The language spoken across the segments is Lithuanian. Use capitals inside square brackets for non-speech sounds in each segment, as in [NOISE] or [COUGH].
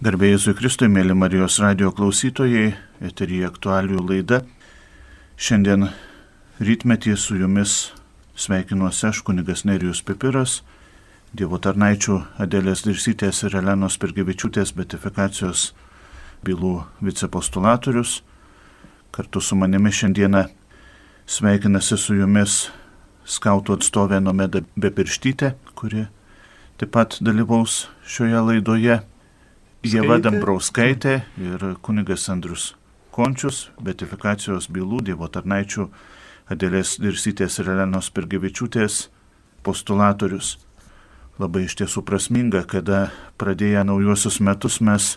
Garbėjai Jėzui Kristui, mėly Marijos radio klausytojai, eterija aktualių laida. Šiandien rytmetį su jumis sveikinuosi aš kunigas Nerijus Pipiras, Dievo tarnaičių Adėlės Dirsytės ir Elenos Pergevičiūtės betifikacijos bylų vicepostulatorius. Kartu su manimi šiandieną sveikinasi su jumis skautų atstovė Nomeda Bepirštytė, kuri taip pat dalyvaus šioje laidoje Jėva Dambrauskaitė ir kunigas Andrius Končius, betifikacijos bylų Dievo tarnaičių Adėlės Dirsytės ir Elenos Pergevičiūtės postulatorius. Labai iš tiesų prasminga, kada pradėję naujuosius metus mes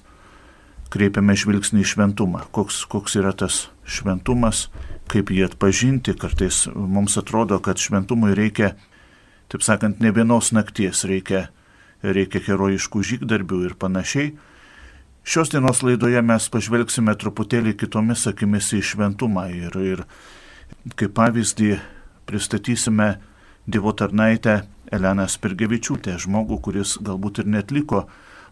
kreipiame žvilgsnį į šventumą. Koks, koks yra tas šventumas, kaip jį atpažinti. Kartais mums atrodo, kad šventumui reikia, taip sakant, ne vienos nakties, reikia, reikia herojiškų žygdarbių ir panašiai. Šios dienos laidoje mes pažvelgsime truputėlį kitomis akimis į šventumą ir, ir kaip pavyzdį pristatysime Dievo tarnaitę Eleną Spirgevičiūtę, žmogų, kuris galbūt ir netliko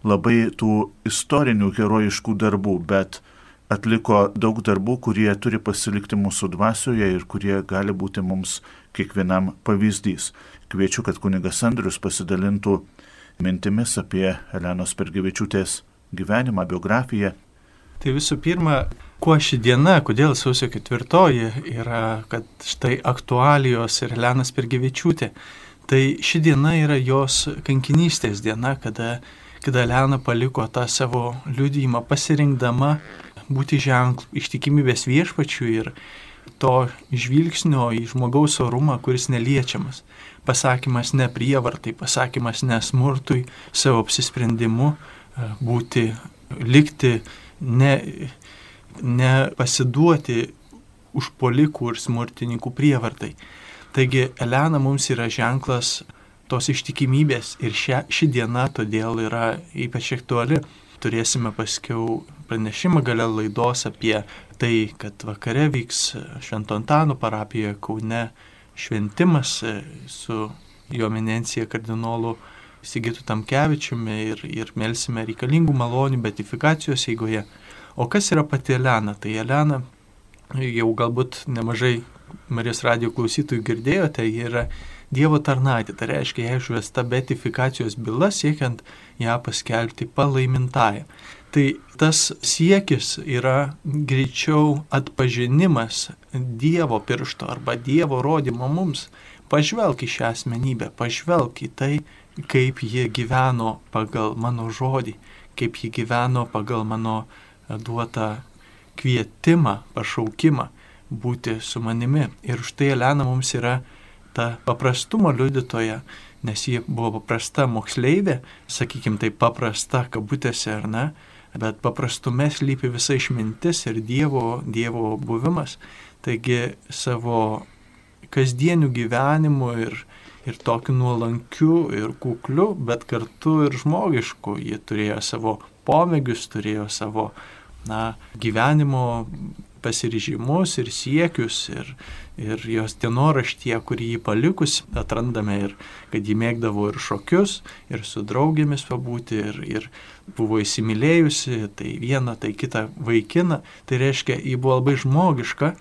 labai tų istorinių herojiškų darbų, bet atliko daug darbų, kurie turi pasilikti mūsų dvasioje ir kurie gali būti mums kiekvienam pavyzdys. Kviečiu, kad kunigas Andrius pasidalintų mintimis apie Elenos Pergevičiūtės gyvenimą, biografiją. Tai visų pirma, kuo ši diena, kodėl sausio ketvirtoji yra, kad štai aktualijos ir Lenas Pergevičiūtė. Tai ši diena yra jos kankinystės diena, kada, kada Lena paliko tą savo liudijimą pasirinkdama būti ženklų ištikimybės viešpačių ir to žvilgsnio į žmogaus orumą, kuris neliečiamas. Pasakymas ne prievartai, pasakymas nesmurtui, savo apsisprendimu, būti, likti, ne, nepasiduoti užpolikų ir smurtininkų prievartai. Taigi Elena mums yra ženklas tos ištikimybės ir šia, ši diena todėl yra ypač aktuali. Turėsime paskiau pranešimą gale laidos apie tai, kad vakare vyks Švento Antano parapijoje Kaune šventimas su jo eminencija kardinolu Sigitų Tamkevičiumi ir, ir melsime reikalingų malonių betifikacijos eigoje. O kas yra pati Elena? Tai Elena, jau galbūt nemažai Marijos radio klausytojų girdėjote, ji yra Dievo tarnaitė, tai reiškia, jai išvesta betifikacijos byla siekiant ją paskelbti palaimintąją. Tai tas siekis yra greičiau atpažinimas Dievo piršto arba Dievo rodymo mums. Pažvelk į šią asmenybę, pažvelk į tai, kaip jie gyveno pagal mano žodį, kaip jie gyveno pagal mano e, duotą kvietimą, pašaukimą būti su manimi. Ir už tai Elena mums yra ta paprastumo liudytoja, nes ji buvo paprasta moksleivė, sakykime tai paprasta kabutėse ar ne, bet paprastume slypi visa išmintis ir Dievo, dievo buvimas. Taigi savo kasdienių gyvenimų ir ir tokiu nuolankiu ir kukliu, bet kartu ir žmogišku. Jie turėjo savo pomėgius, turėjo savo na, gyvenimo pasiryžimus ir siekius. Ir, ir jos dienoraštyje, kurį jį palikus, atrandame ir, kad jį mėgdavo ir šokius, ir su draugėmis pabūti, ir, ir buvo įsimylėjusi, tai vieną, tai kitą vaikiną. Tai reiškia, jį buvo labai žmogiška,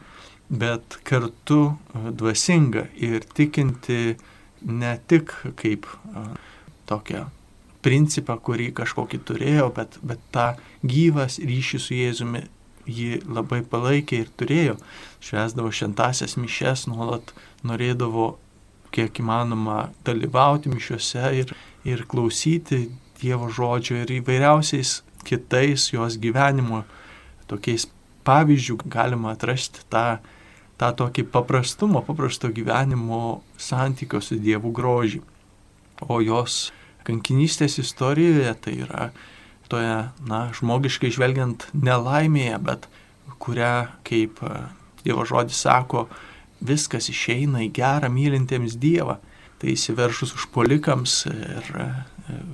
bet kartu dvasinga ir tikinti ne tik kaip tokią principą, kurį kažkokį turėjo, bet, bet tą gyvas ryšį su Jėzumi jį labai palaikė ir turėjo. Švesdavo šventasias mišes, nuolat norėdavo kiek įmanoma dalyvauti mišiuose ir, ir klausyti Dievo žodžio ir įvairiausiais kitais jos gyvenimo tokiais pavyzdžių galima atrasti tą tą tokį paprastumą, paprasto gyvenimo santykio su Dievu grožį. O jos kankinystės istorijoje tai yra toje, na, žmogiškai žvelgiant nelaimėje, bet kurią, kaip e, Dievo žodis sako, viskas išeina į gerą mylintiems Dievą. Tai įsiveršus užpolikams ir e,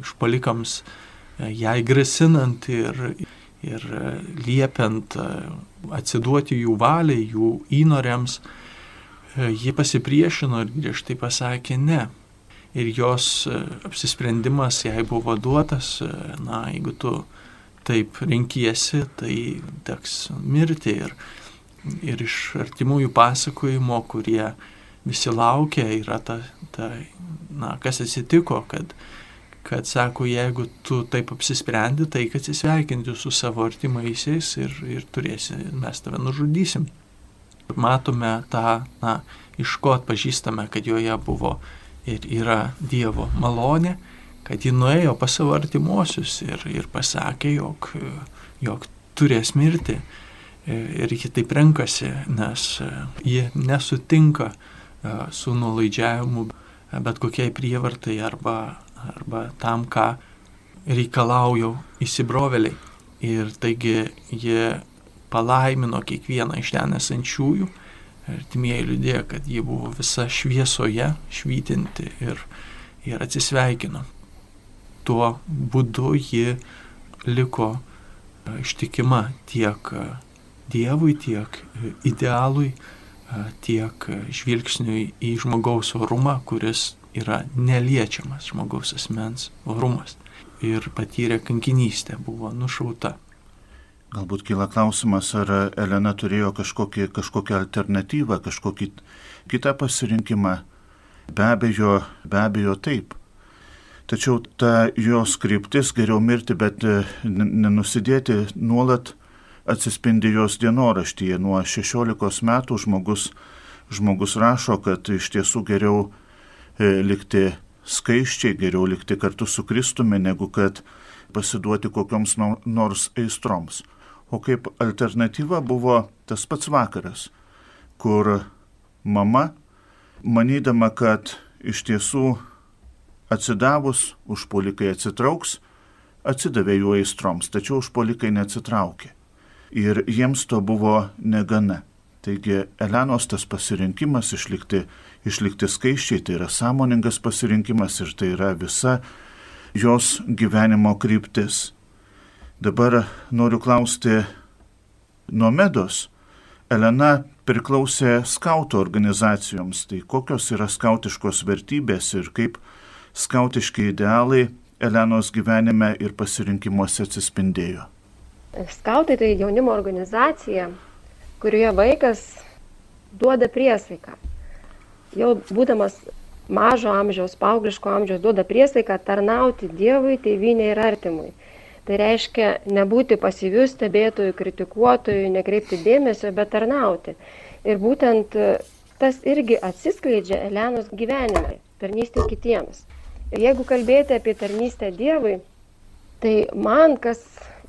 užpolikams e, jai grasinant ir, ir liepiant atsiduoti jų valiai, jų įnoriams, e, ji pasipriešino ir griežtai pasakė ne. Ir jos e, apsisprendimas jai buvo duotas, e, na, jeigu tu taip renkiesi, tai teks mirti. Ir, ir iš artimųjų pasakojimo, kurie visi laukia, yra ta, ta na, kas atsitiko, kad, kad sako, jeigu tu taip apsisprendi, tai kad atsisveikinti su savo artimaisiais ir, ir turėsi, mes tave nužudysim. Matome tą, na, iš ko atpažįstame, kad joje buvo ir yra Dievo malonė, kad ji nuėjo pas savo artimuosius ir, ir pasakė, jog, jog turės mirti. Ir ji taip renkasi, nes ji nesutinka su nulaidžiavimu bet kokiai prievartai arba, arba tam, ką reikalauja įsibroveliai. Ir taigi jie palaimino kiekvieną iš ten esančiųjų. Artimieji liūdėjo, kad ji buvo visa šviesoje, švytinti ir, ir atsisveikino. Tuo būdu ji liko ištikima tiek Dievui, tiek idealui, tiek žvilgsniui į žmogaus orumą, kuris yra neliečiamas žmogaus asmens orumas. Ir patyrė kankinystę, buvo nušauta. Galbūt kyla klausimas, ar Elena turėjo kažkokį, kažkokią alternatyvą, kažkokį kitą pasirinkimą. Be abejo, be abejo taip. Tačiau ta jos kryptis geriau mirti, bet nenusidėti nuolat atsispindi jos dienoraštyje. Nuo 16 metų žmogus, žmogus rašo, kad iš tiesų geriau e, likti skaiščiai, geriau likti kartu su Kristumi, negu kad pasiduoti kokioms nors aistroms. O kaip alternatyva buvo tas pats vakaras, kur mama, manydama, kad iš tiesų atsidavus užpolikai atsitrauks, atsidavė jų aistroms, tačiau užpolikai neatsitraukė ir jiems to buvo negana. Taigi Elenos tas pasirinkimas išlikti, išlikti skaiščiai tai yra sąmoningas pasirinkimas ir tai yra visa jos gyvenimo kryptis. Dabar noriu klausti nuo Medos. Elena priklausė skautų organizacijoms, tai kokios yra skautiškos vertybės ir kaip skautiški idealai Elenos gyvenime ir pasirinkimuose atsispindėjo. Skautai tai jaunimo organizacija, kurioje vaikas duoda priesaiką. Jau būdamas mažo amžiaus, paaugliško amžiaus duoda priesaiką tarnauti Dievui, tėvynė ir artimui. Tai reiškia nebūti pasyviu stebėtojų, kritikuotojų, nekreipti dėmesio, bet tarnauti. Ir būtent tas irgi atsiskleidžia Elenos gyvenime, tarnystė kitiems. Ir jeigu kalbėti apie tarnystę Dievui, tai man kas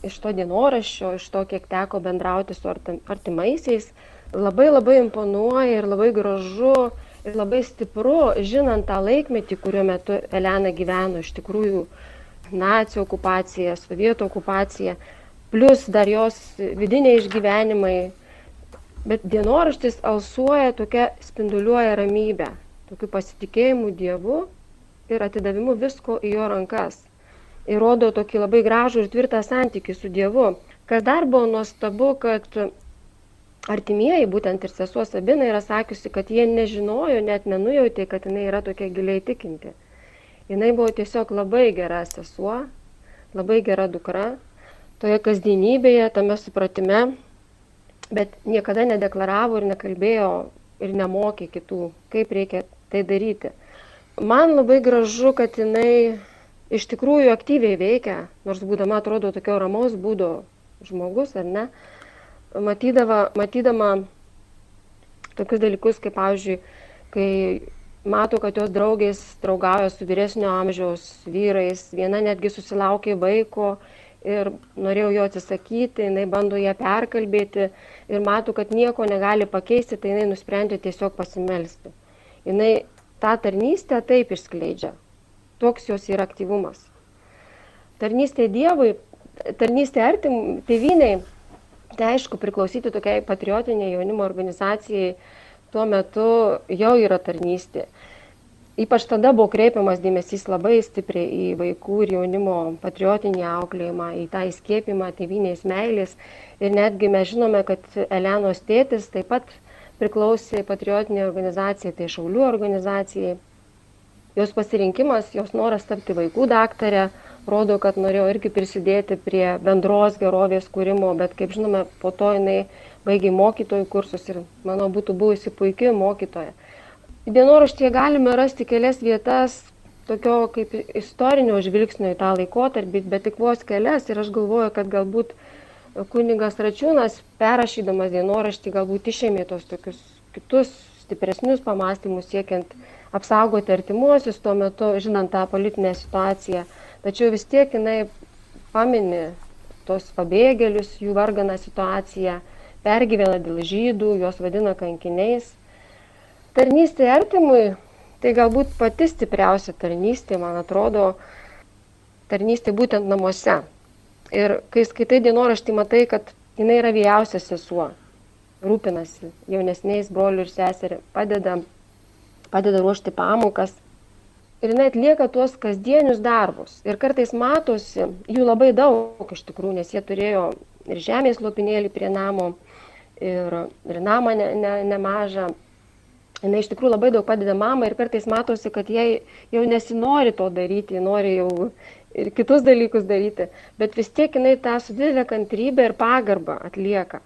iš to dienoraščio, iš to, kiek teko bendrauti su artimaisiais, labai labai imponuoja ir labai gražu labai stipru, žinant tą laikmetį, kuriuo metu Elena gyveno, iš tikrųjų nacijų okupacija, sovietų okupacija, plus dar jos vidiniai išgyvenimai. Bet dienoraštis alsuoja tokia spinduliuoja ramybė, tokiu pasitikėjimu Dievu ir atidavimu visko į jo rankas ir rodo tokį labai gražų ir tvirtą santykį su Dievu. Kas dar buvo nuostabu, kad artimieji, būtent ir sesuo Sabina yra sakiusi, kad jie nežinojo, net nenujautė, kad jinai yra tokia giliai tikinti. Jinai buvo tiesiog labai gera sesuo, labai gera dukra, toje kasdienybėje, tame supratime, bet niekada nedeklaravo ir nekalbėjo ir nemokė kitų, kaip reikia tai daryti. Man labai gražu, kad jinai iš tikrųjų aktyviai veikia, nors būdama atrodo tokio ramaus būdo žmogus, ar ne, matydama, matydama tokius dalykus, kaip, pavyzdžiui, kai mato, kad jos draugės draugauja su vyresnio amžiaus vyrais, viena netgi susilaukė vaiko ir norėjau jo atsisakyti, jinai bando ją perkalbėti ir mato, kad nieko negali pakeisti, tai jinai nusprendė tiesiog pasimelsti. Jinai tą tarnystę taip išskleidžia, Toks jos yra aktyvumas. Tarnystė Dievui, tarnystė artim, tėviniai, tai aišku, priklausyti tokiai patriotiniai jaunimo organizacijai tuo metu jau yra tarnystė. Ypač tada buvo kreipiamas dėmesys labai stipriai į vaikų ir jaunimo patriotinį auklėjimą, į tą įskiepimą tėvinės meilės. Ir netgi mes žinome, kad Elenos tėtis taip pat priklausė patriotiniai organizacijai, tai šaulių organizacijai jos pasirinkimas, jos noras tapti vaikų daktarė rodo, kad norėjo irgi prisidėti prie bendros gerovės kūrimo, bet kaip žinome, po to jinai baigė mokytojų kursus ir, manau, būtų buvusi puikia mokytoja. Dienoraštyje galime rasti kelias vietas tokio kaip istorinio žvilgsnio į tą laikotarpį, bet tik vos kelias ir aš galvoju, kad galbūt kunigas Račiūnas, perrašydamas dienoraštį, galbūt išėmė tos tokius kitus stipresnius pamastymus siekiant apsaugoti artimuosius tuo metu, žinant tą politinę situaciją. Tačiau vis tiek jinai pamini tos pabėgėlius, jų varganą situaciją, pergyvena dėl žydų, juos vadina kankiniais. Tarnystė artimui tai galbūt pati stipriausia tarnystė, man atrodo, tarnystė būtent namuose. Ir kai skaitai dienoraštį, matai, kad jinai yra vyriausia sesuo, rūpinasi jaunesniais broliu ir seserį, padeda, padeda ruošti pamokas. Ir jinai atlieka tuos kasdienius darbus. Ir kartais matosi, jų labai daug iš tikrųjų, nes jie turėjo ir žemės lopinėlį prie namo, ir, ir namą nemažą. Ne, ne, ne jinai iš tikrųjų labai daug padeda mamai ir kartais matosi, kad jai jau nesinori to daryti, nori jau ir kitus dalykus daryti, bet vis tiek jinai tą su didelė kantrybė ir pagarba atlieka.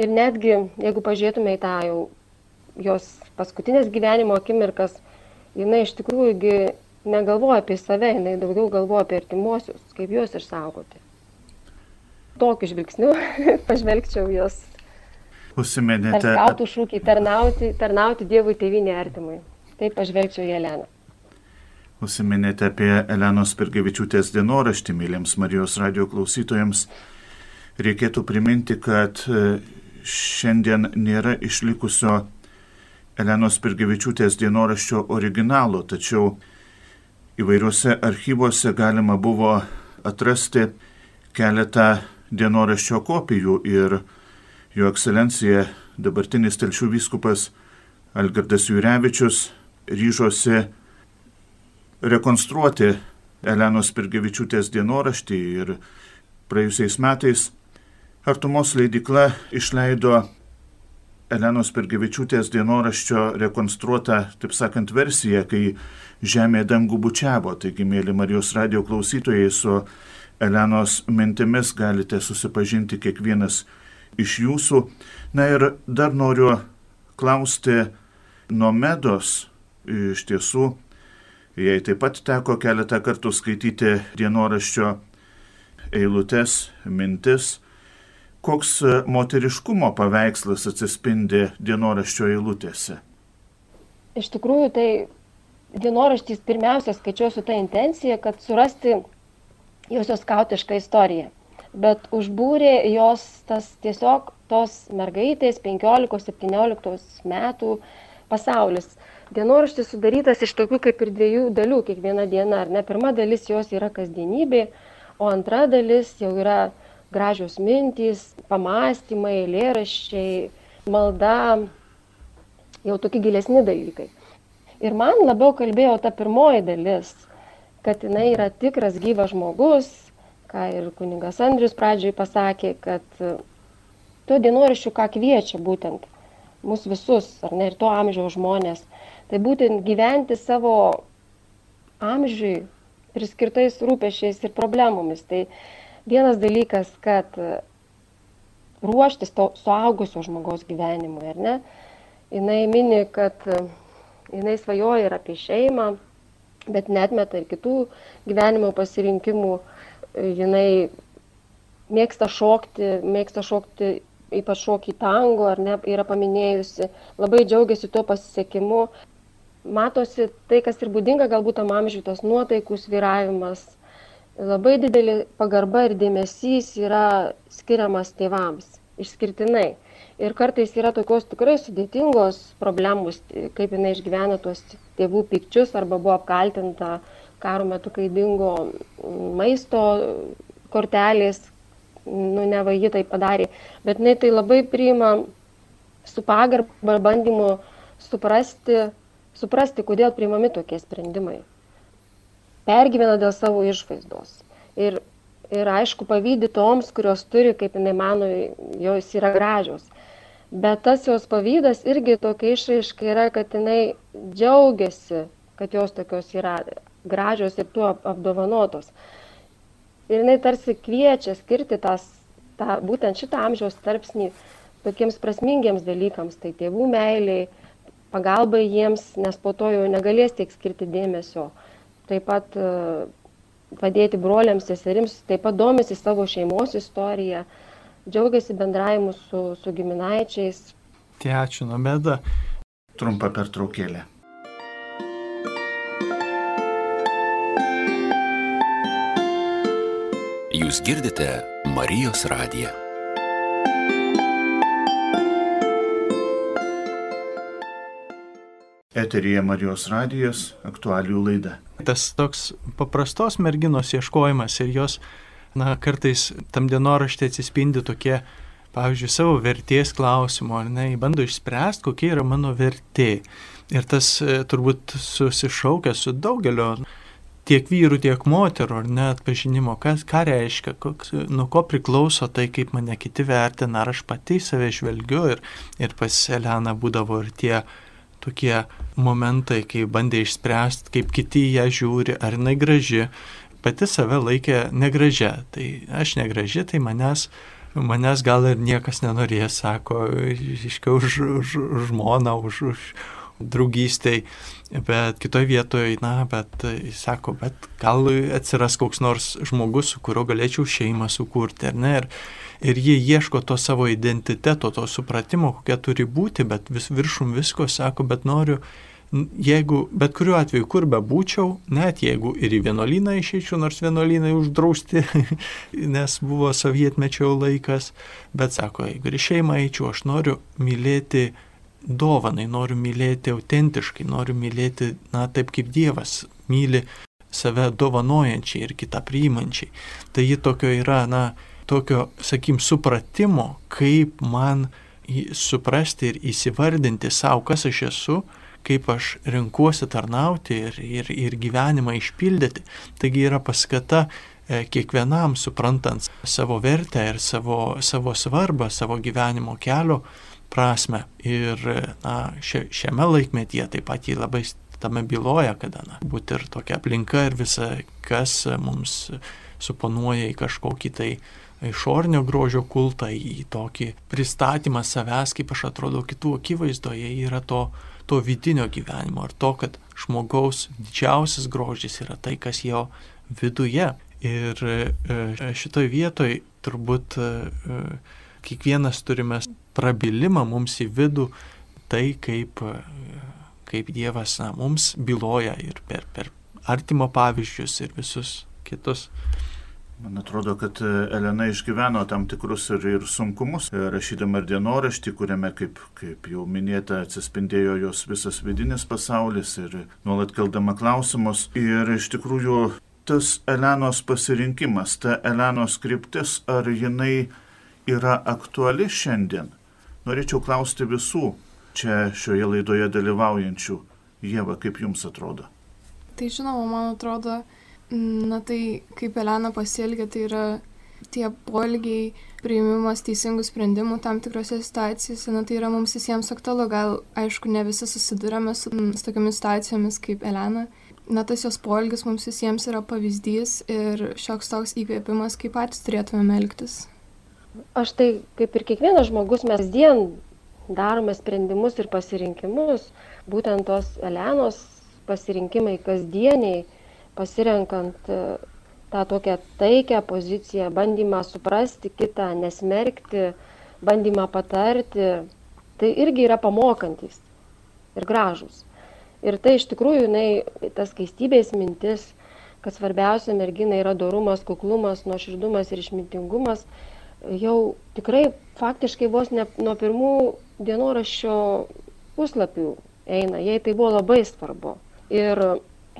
Ir netgi, jeigu pažiūrėtume į tą jau jos paskutinės gyvenimo akimirkas, jinai iš tikrųjų negalvoja apie save, jinai daugiau galvoja apie artimuosius, kaip juos išsaugoti. Tokiu žvilgsniu [LAUGHS] pažvelgčiau jos Užsiminėte. Skautų šūkį tarnauti, tarnauti Dievui tėvinė artimui. Taip pažvelgčiau į Eleną. Užsiminėte apie Elenos Pergevičiūtės dienoraštį, mėlyms Marijos radio klausytojams. Reikėtų priminti, kad e, šiandien nėra išlikusio Elenos Pergevičiūtės dienoraščio originalo, tačiau įvairiuose archyvuose galima buvo atrasti keletą dienoraščio kopijų ir Jo ekscelencija dabartinis telšių vyskupas Algirdas Jurevičius ryžosi rekonstruoti Elenos Pirgevičiūtės dienoraštį ir praėjusiais metais Artumos leidikla išleido Elenos Pirgevičiūtės dienoraščio rekonstruotą, taip sakant, versiją, kai Žemė dangų bučiavo. Taigi, mėly Marijos radio klausytojai, su Elenos mintimis galite susipažinti kiekvienas iš jūsų. Na ir dar noriu klausti Nomedos iš tiesų. Jai taip pat teko keletą kartų skaityti dienoraščio eilutes, mintis. Koks moteriškumo paveikslas atsispindi dienoraščio eilutėse? Iš tikrųjų, tai dienoraštys pirmiausia skaičiau su ta intencija, kad surasti josios skautišką istoriją bet užbūrė jos tas tiesiog tos mergaitės 15-17 metų pasaulis. Dienoraštis sudarytas iš tokių kaip ir dviejų dalių kiekviena diena, ar ne? Pirma dalis jos yra kasdienybė, o antra dalis jau yra gražios mintys, pamastymai, lėraščiai, malda, jau tokie gilesni dalykai. Ir man labiau kalbėjo ta pirmoji dalis, kad jinai yra tikras gyvas žmogus, ką ir kuningas Andrius pradžioj pasakė, kad to dienoraščių ką kviečia būtent mus visus, ar ne ir to amžiaus žmonės, tai būtent gyventi savo amžiui priskirtais rūpešiais ir problemomis. Tai vienas dalykas, kad e, ruoštis to suaugusio žmogaus gyvenimui, ar ne? Jis mini, kad e, jinai svajoja ir apie šeimą, bet netmeta ir kitų gyvenimo pasirinkimų jinai mėgsta šokti, mėgsta šokti ypač šokį tango, ar ne, yra paminėjusi, labai džiaugiasi tuo pasisekimu. Matosi tai, kas ir būdinga galbūt tam amžiui, tas nuotaikų sviravimas, labai didelį pagarba ir dėmesys yra skiriamas tėvams, išskirtinai. Ir kartais yra tokios tikrai sudėtingos problemos, kaip jinai išgyvena tuos tėvų pikčius arba buvo apkaltinta karo metu, kai dingo maisto kortelės, nu ne va ji tai padarė, bet jinai tai labai priima su pagarba bandymu suprasti, suprasti, kodėl priimami tokie sprendimai. Pergyvena dėl savo išvaizdos. Ir, ir aišku, pavydį toms, kurios turi, kaip jinai mano, jos yra gražios. Bet tas jos pavydas irgi tokia išraiška yra, kad jinai džiaugiasi, kad jos tokios yra gražios ir tuo apdovanotos. Ir jinai tarsi kviečia skirti tas, tą, būtent šitą amžiaus tarpsnį tokiems prasmingiems dalykams, tai tėvų meiliai, pagalbai jiems, nes po to jau negalės tiek skirti dėmesio. Taip pat e, padėti broliams, seserims, taip pat domisi savo šeimos istoriją, džiaugiasi bendravimu su, su giminaičiais. Tai ačiū, Nomeda. Trumpa pertraukėlė. Jūs girdite Marijos radiją. Eterija Marijos radijas, aktualių laida. Tas toks paprastos merginos ieškojimas ir jos, na, kartais tam dienoraštė atsispindi tokie, pavyzdžiui, savo vertės klausimo, ar ne, bando išspręsti, kokia yra mano vertė. Ir tas e, turbūt susišaukia su daugelio tiek vyrų, tiek moterų, ar ne, atpažinimo, kas, ką reiškia, koks, nuo ko priklauso tai, kaip mane kiti vertina, ar aš pati save žvelgiu ir, ir pas Eleną būdavo ir tie tokie momentai, kai bandė išspręsti, kaip kiti ją žiūri, ar jinai graži, pati save laikė negražia. Tai aš negraži, tai manęs, manęs gal ir niekas nenorės, sako, iškiau už, už, už žmoną, už, už draugystėj, bet kitoje vietoje, na, bet jis sako, bet gal atsiras koks nors žmogus, su kuriuo galėčiau šeimą sukurti, ar ne? Ir, ir jie ieško to savo identiteto, to supratimo, kokia turi būti, bet vis viršum visko sako, bet noriu, jeigu, bet kuriuo atveju, kur be būčiau, net jeigu ir į vienuolyną išeičiau, nors vienuolynai uždrausti, [LAUGHS] nes buvo sovietmečio laikas, bet sako, jeigu ir šeimą eičiau, aš noriu mylėti dovanai, noriu mylėti autentiškai, noriu mylėti, na, taip kaip Dievas myli save dovanojančiai ir kitą priimančiai. Tai ji tokio yra, na, tokio, sakim, supratimo, kaip man suprasti ir įsivardinti savo, kas aš esu, kaip aš renkuosi tarnauti ir, ir, ir gyvenimą išpildyti. Taigi yra paskata e, kiekvienam suprantant savo vertę ir savo, savo svarbą, savo gyvenimo kelio prasme. Ir na, šiame laikmetyje taip pat jį labai tame byloja, kada na, būti ir tokia aplinka ir visa, kas mums suponuoja į kažkokį tai išornio grožio kultą, į tokį pristatymą savęs, kaip aš atrodo kitų akivaizdoje, yra to, to vidinio gyvenimo ir to, kad žmogaus didžiausias grožis yra tai, kas jo viduje. Ir e, šitoj vietoj turbūt e, kiekvienas turime prabilimą mums į vidų, tai kaip, kaip Dievas na, mums byloja ir per, per artimo pavyzdžius ir visus kitus. Man atrodo, kad e, Elena išgyveno tam tikrus ir, ir sunkumus, e, rašydama ir dienoraštį, kuriame, kaip, kaip jau minėta, atsispindėjo jos visas vidinis pasaulis ir nuolat keldama klausimus. Ir iš tikrųjų tas Elenos pasirinkimas, ta Elenos kryptis, ar jinai yra aktuali šiandien? Norėčiau klausti visų čia šioje laidoje dalyvaujančių. Jėva, kaip jums atrodo? Tai žinoma, man atrodo, Na tai, kaip Elena pasielgia, tai yra tie polgiai, priimimas teisingų sprendimų tam tikrose situacijose, na tai yra mums visiems aktualu, gal aišku, ne visi susidurėme su, su tokiamis situacijomis kaip Elena. Na tas jos polgis mums visiems yra pavyzdys ir šioks toks įkvėpimas, kaip patys turėtume elgtis. Aš tai, kaip ir kiekvienas žmogus, mes dien darome sprendimus ir pasirinkimus, būtent tos Elenos pasirinkimai kasdieniai pasirenkant e, tą tokią taikę poziciją, bandymą suprasti kitą, nesmerkti, bandymą patarti, tai irgi yra pamokantis ir gražus. Ir tai iš tikrųjų, jinai, tas keistybės mintis, kad svarbiausia mergina yra dorumas, kuklumas, nuoširdumas ir išmintingumas, jau tikrai faktiškai vos ne nuo pirmų dienoraščio puslapių eina, jai tai buvo labai svarbu. Ir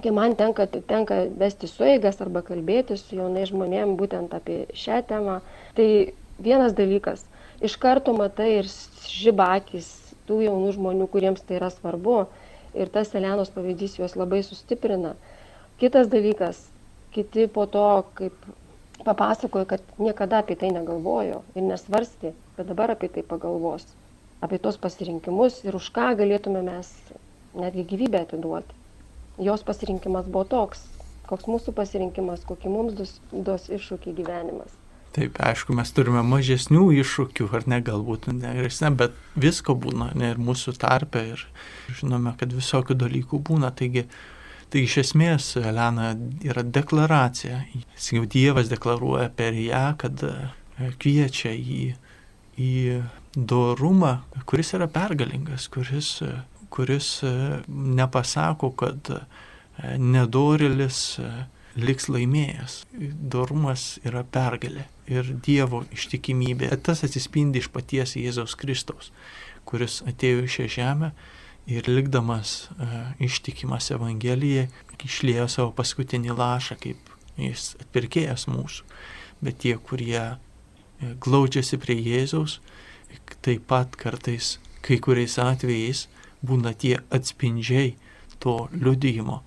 kai man tenka, tenka vesti sueigas arba kalbėti su jaunai žmonėm būtent apie šią temą, tai vienas dalykas, iš karto matai ir žibakis tų jaunų žmonių, kuriems tai yra svarbu ir tas Elenos pavyzdys juos labai sustiprina. Kitas dalykas, kiti po to, kaip papasakojo, kad niekada apie tai negalvojo ir nesvarsti, bet dabar apie tai pagalvos, apie tos pasirinkimus ir už ką galėtume mes netgi gyvybę atiduoti jos pasirinkimas buvo toks koks mūsų pasirinkimas, kokį mums duos, duos iššūkį gyvenimas. Taip, aišku, mes turime mažesnių iššūkių, ar ne, galbūt negeresnė, bet visko būna, ne ir mūsų tarpe, ir žinome, kad visokių dalykų būna. Taigi, tai iš esmės, Elena, yra deklaracija. Jau Dievas deklaruoja per ją, kad e, kviečia į, į dorumą, kuris yra pergalingas, kuris, e, kuris e, nepasako, kad nedorilis liks laimėjęs. Dorumas yra pergalė ir Dievo ištikimybė. Tas atsispindi iš paties Jėzaus Kristaus, kuris atėjo į šią žemę ir likdamas uh, ištikimas Evangelijai išlėjo savo paskutinį lašą, kaip jis atpirkėjas mūsų. Bet tie, kurie uh, glaudžiasi prie Jėzaus, taip pat kartais, kai kuriais atvejais, būna tie atspindžiai to liudijimo.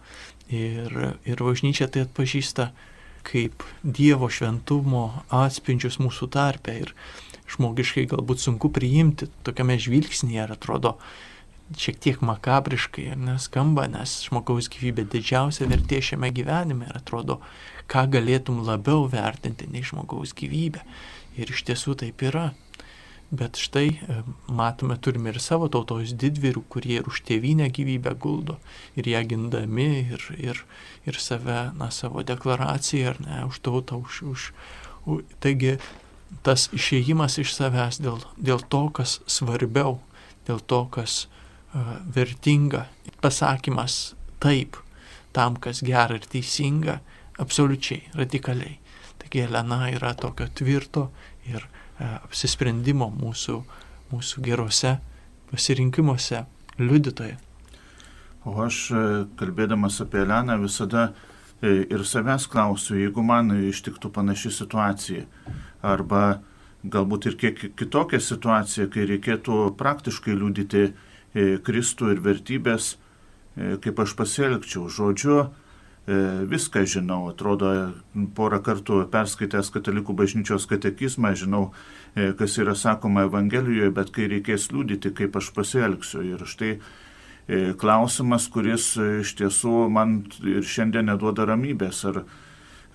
Ir, ir bažnyčia tai atpažįsta kaip Dievo šventumo atspindžius mūsų tarpe. Ir žmogiškai galbūt sunku priimti tokiame žvilgsnėje, ar atrodo šiek tiek makabriškai, ar neskamba, nes žmogaus gyvybė didžiausia vertė šiame gyvenime ir atrodo, ką galėtum labiau vertinti nei žmogaus gyvybę. Ir iš tiesų taip yra. Bet štai e, matome, turime ir savo tautos didvyrių, kurie ir už tėvynę gyvybę guldo, ir ją gindami, ir, ir, ir save, na, savo deklaraciją, ar ne, už tautą, už, už. Taigi tas išėjimas iš savęs dėl, dėl to, kas svarbiau, dėl to, kas uh, vertinga, pasakymas taip, tam, kas gera ir teisinga, absoliučiai, radikaliai. Taigi Elena yra tokio tvirto ir apsisprendimo mūsų, mūsų gerose pasirinkimuose liudytoje. O aš, kalbėdamas apie Eleną, visada e, ir savęs klausiu, jeigu man ištiktų panaši situacija, arba galbūt ir kiek kitokia situacija, kai reikėtų praktiškai liūdyti Kristų ir vertybės, kaip aš pasielgčiau. Žodžiu, E, viską žinau. Atrodo, porą kartų perskaitęs Katalikų bažnyčios katekizmą, žinau, e, kas yra sakoma Evangelijoje, bet kai reikės liūdyti, kaip aš pasielgsiu. Ir štai e, klausimas, kuris iš tiesų man ir šiandien neduoda ramybės, ar,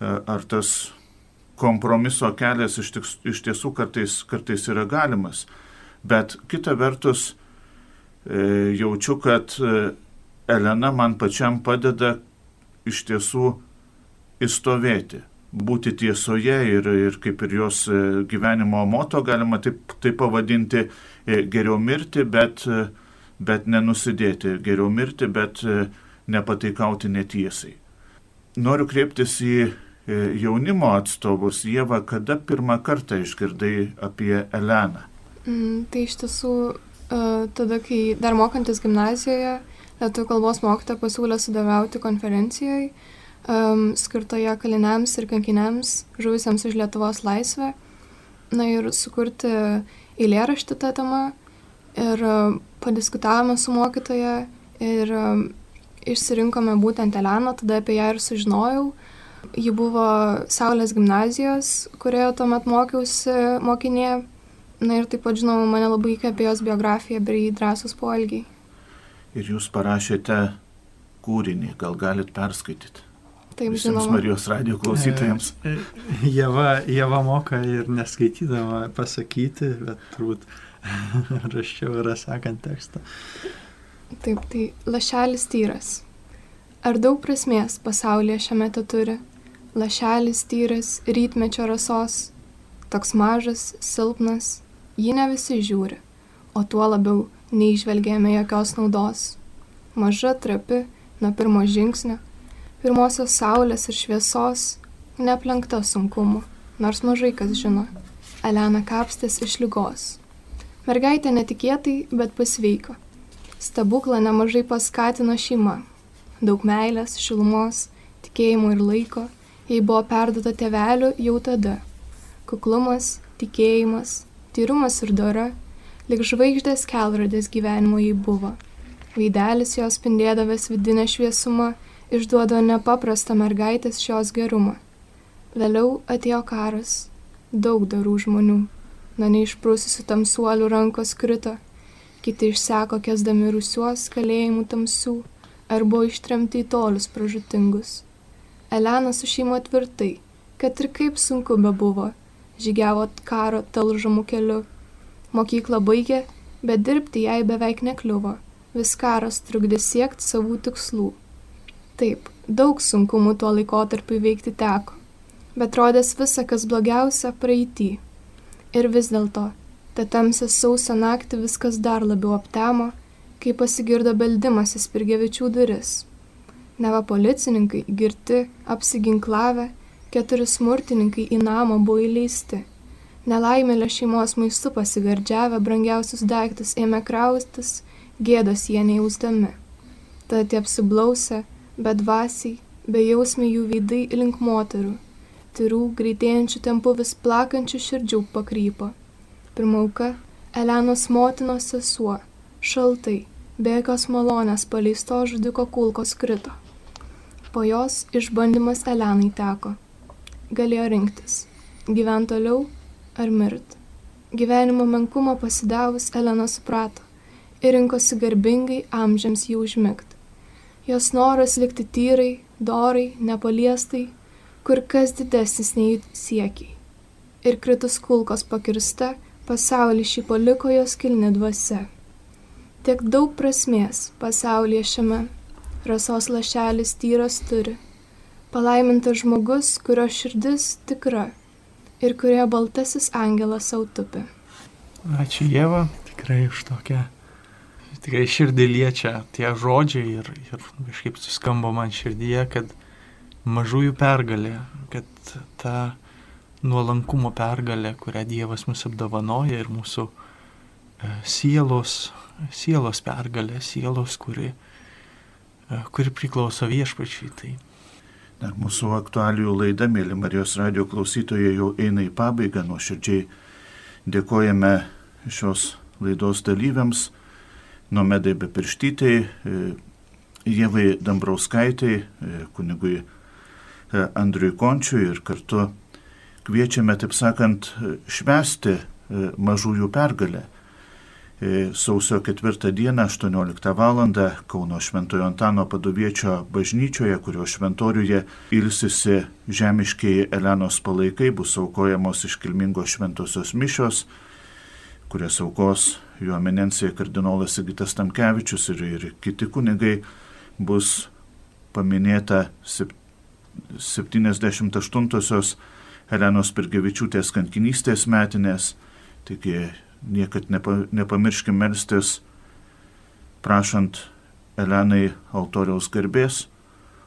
ar tas kompromiso kelias iš, tiks, iš tiesų kartais, kartais yra galimas. Bet kita vertus, jaučiu, kad Elena man pačiam padeda iš tiesų įstovėti, būti tiesoje ir, ir kaip ir jos e, gyvenimo moto galima taip, taip pavadinti, e, geriau mirti, bet, e, bet nenusidėti, geriau mirti, bet nepataikauti netiesai. Noriu kreiptis į jaunimo atstovus. Jėva, kada pirmą kartą išgirdai apie Eleną? Mm, tai iš tiesų, tada, kai dar mokantis gimnazijoje, lietuvių kalbos mokytoja pasiūlė sudalyvauti konferencijoje um, skirtoje kaliniams ir kankiniams žuvusiems už Lietuvos laisvę. Na ir sukurti eilėraštį tą temą. Ir uh, padiskutavome su mokytoja ir uh, išsirinkome būtent Eleną, tada apie ją ir sužinojau. Ji buvo Saulės gimnazijos, kurioje tuomet mokiausi mokinė. Na ir taip pat, žinoma, mane labai įkvėpė jos biografija bei drąsus poelgiai ir jūs parašėte kūrinį, gal galit perskaityti. Taip, Visiems žinoma. Marijos radio klausytojams. E, e, Jeva, Jeva moka ir neskaitydama pasakyti, bet turbūt [LAUGHS] raščiau yra sakant tekstą. Taip, tai lašelis tyras. Ar daug prasmės pasaulyje šiame te turi? Lašelis tyras, rytmečio rasos, toks mažas, silpnas, jį ne visi žiūri, o tuo labiau neižvelgėme jokios naudos. Maža trapi nuo pirmo žingsnio, pirmosios saulės ir šviesos, neaplenkta sunkumų, nors mažai kas žino. Elena kapstės iš lygos. Mergaitė netikėtai, bet pasveiko. Stebuklą nemažai paskatino šeima. Daug meilės, šilumos, tikėjimo ir laiko jai buvo perduota tėvelių jau tada. Kuklumas, tikėjimas, tyrumas ir dora lik žvaigždės kelrodės gyvenimo jį buvo. Vaidelis jos spindėdavęs vidinę šviesumą išduodo nepaprastą mergaitės šios gerumą. Vėliau atėjo karas, daug darų žmonių, na neišprususių tamsuolių rankos krito, kiti išseko kesdami rusiuos kalėjimų tamsių ar buvo ištremti į tolius pražutingus. Elena su šeima tvirtai, kad ir kaip sunku bebuvo, žygiavo karo talžamų keliu. Mokyklą baigė, bet dirbti jai beveik nekliuvo, vis karas trukdė siekti savų tikslų. Taip, daug sunkumų tuo laikotarpiu veikti teko, bet rodės visa, kas blogiausia, praeitį. Ir vis dėlto, tą tamsią sausą naktį viskas dar labiau aptemo, kai pasigirdo beldimasis Pirgevičių duris. Neva policininkai, girti, apsiginklavę, keturi smurtininkai į namą buvo įleisti. Nelaimėlė šeimos maistu pasigardžiavę brangiausius daiktus ėmė kraustis, gėdos jie nejausdami. Tada tie apsiblausę, bedvasiai, bejausmi jų veidai link moterų, tyrų, greitėjančių tempų vis plakančių širdžių pakrypo. Pirmauka - Elenos motinos sesuo, šaltai, be jokios malonės paleisto žudiko kulkos krito. Po jos išbandymas Elenai teko. Galėjo rinktis - gyventi toliau ar mirti. Gyvenimo menkumo pasidavus Elena suprato ir rinkosi garbingai amžiams jį užmigti. Jos noras likti tyrai, dorai, nepaliestai, kur kas didesnis nei jų siekiai. Ir kritus kulkos pakirsta, pasaulį šį paliko jos kilni dvasia. Tiek daug prasmės pasaulyje šiame rasos lašelis tyras turi. Palaimintas žmogus, kurio širdis tikra ir kurioje baltasis angelas sautupi. Ačiū Jėva, tikrai už tokią, tikrai širdį liečia tie žodžiai ir, ir kažkaip suskambo man širdyje, kad mažųjų pergalė, kad ta nuolankumo pergalė, kurią Dievas mus apdovanoja ir mūsų e, sielos, sielos pergalė, sielos, kuri kuri priklauso viešpačiai. Tai. Dar mūsų aktualijų laida, mėly Marijos radio klausytojai, jau eina į pabaigą. Nuoširdžiai dėkojame šios laidos dalyviams, Nomedai Bepirštytei, Jėvai Dambrauskaitai, kunigui Andriui Končiui ir kartu kviečiame, taip sakant, švesti mažųjų pergalę E, sausio 4 dieną 18 val. Kauno Šventojo Antano padoviečio bažnyčioje, kurio šventoriuje ilsisi žemiškiai Elenos palaikai, bus aukojamos iškilmingos šventosios mišios, kurias aukos jo eminencija kardinolas Sigitas Tamkevičius ir, ir kiti kunigai bus paminėta 78-osios Elenos Pirgevičiūtės kankinystės metinės. Taigi niekad nepa, nepamirškim melstis, prašant Elenai altoriaus garbės,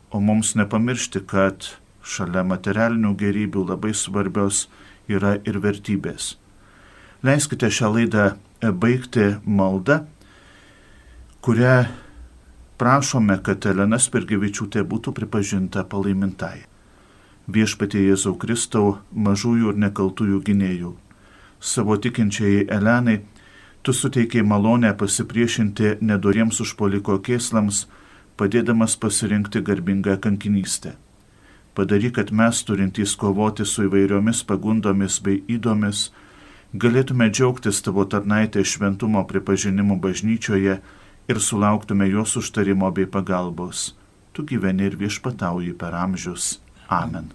o mums nepamiršti, kad šalia materialinių gerybių labai svarbios yra ir vertybės. Leiskite šią laidą baigti maldą, kurią prašome, kad Elena Spirgevičiūtė būtų pripažinta palaimintai. Viešpatie Jėzau Kristau, mažųjų ir nekaltųjų gynėjų savo tikinčiai Elenai, tu suteikiai malonę pasipriešinti nedoriems užpoliko kėslams, padėdamas pasirinkti garbingą kankinystę. Padaryk, kad mes turintys kovoti su įvairiomis pagundomis bei įdomis, galėtume džiaugtis tavo tarnaitė šventumo pripažinimu bažnyčioje ir sulauktume jos užtarimo bei pagalbos. Tu gyveni ir viešpatauji per amžius. Amen.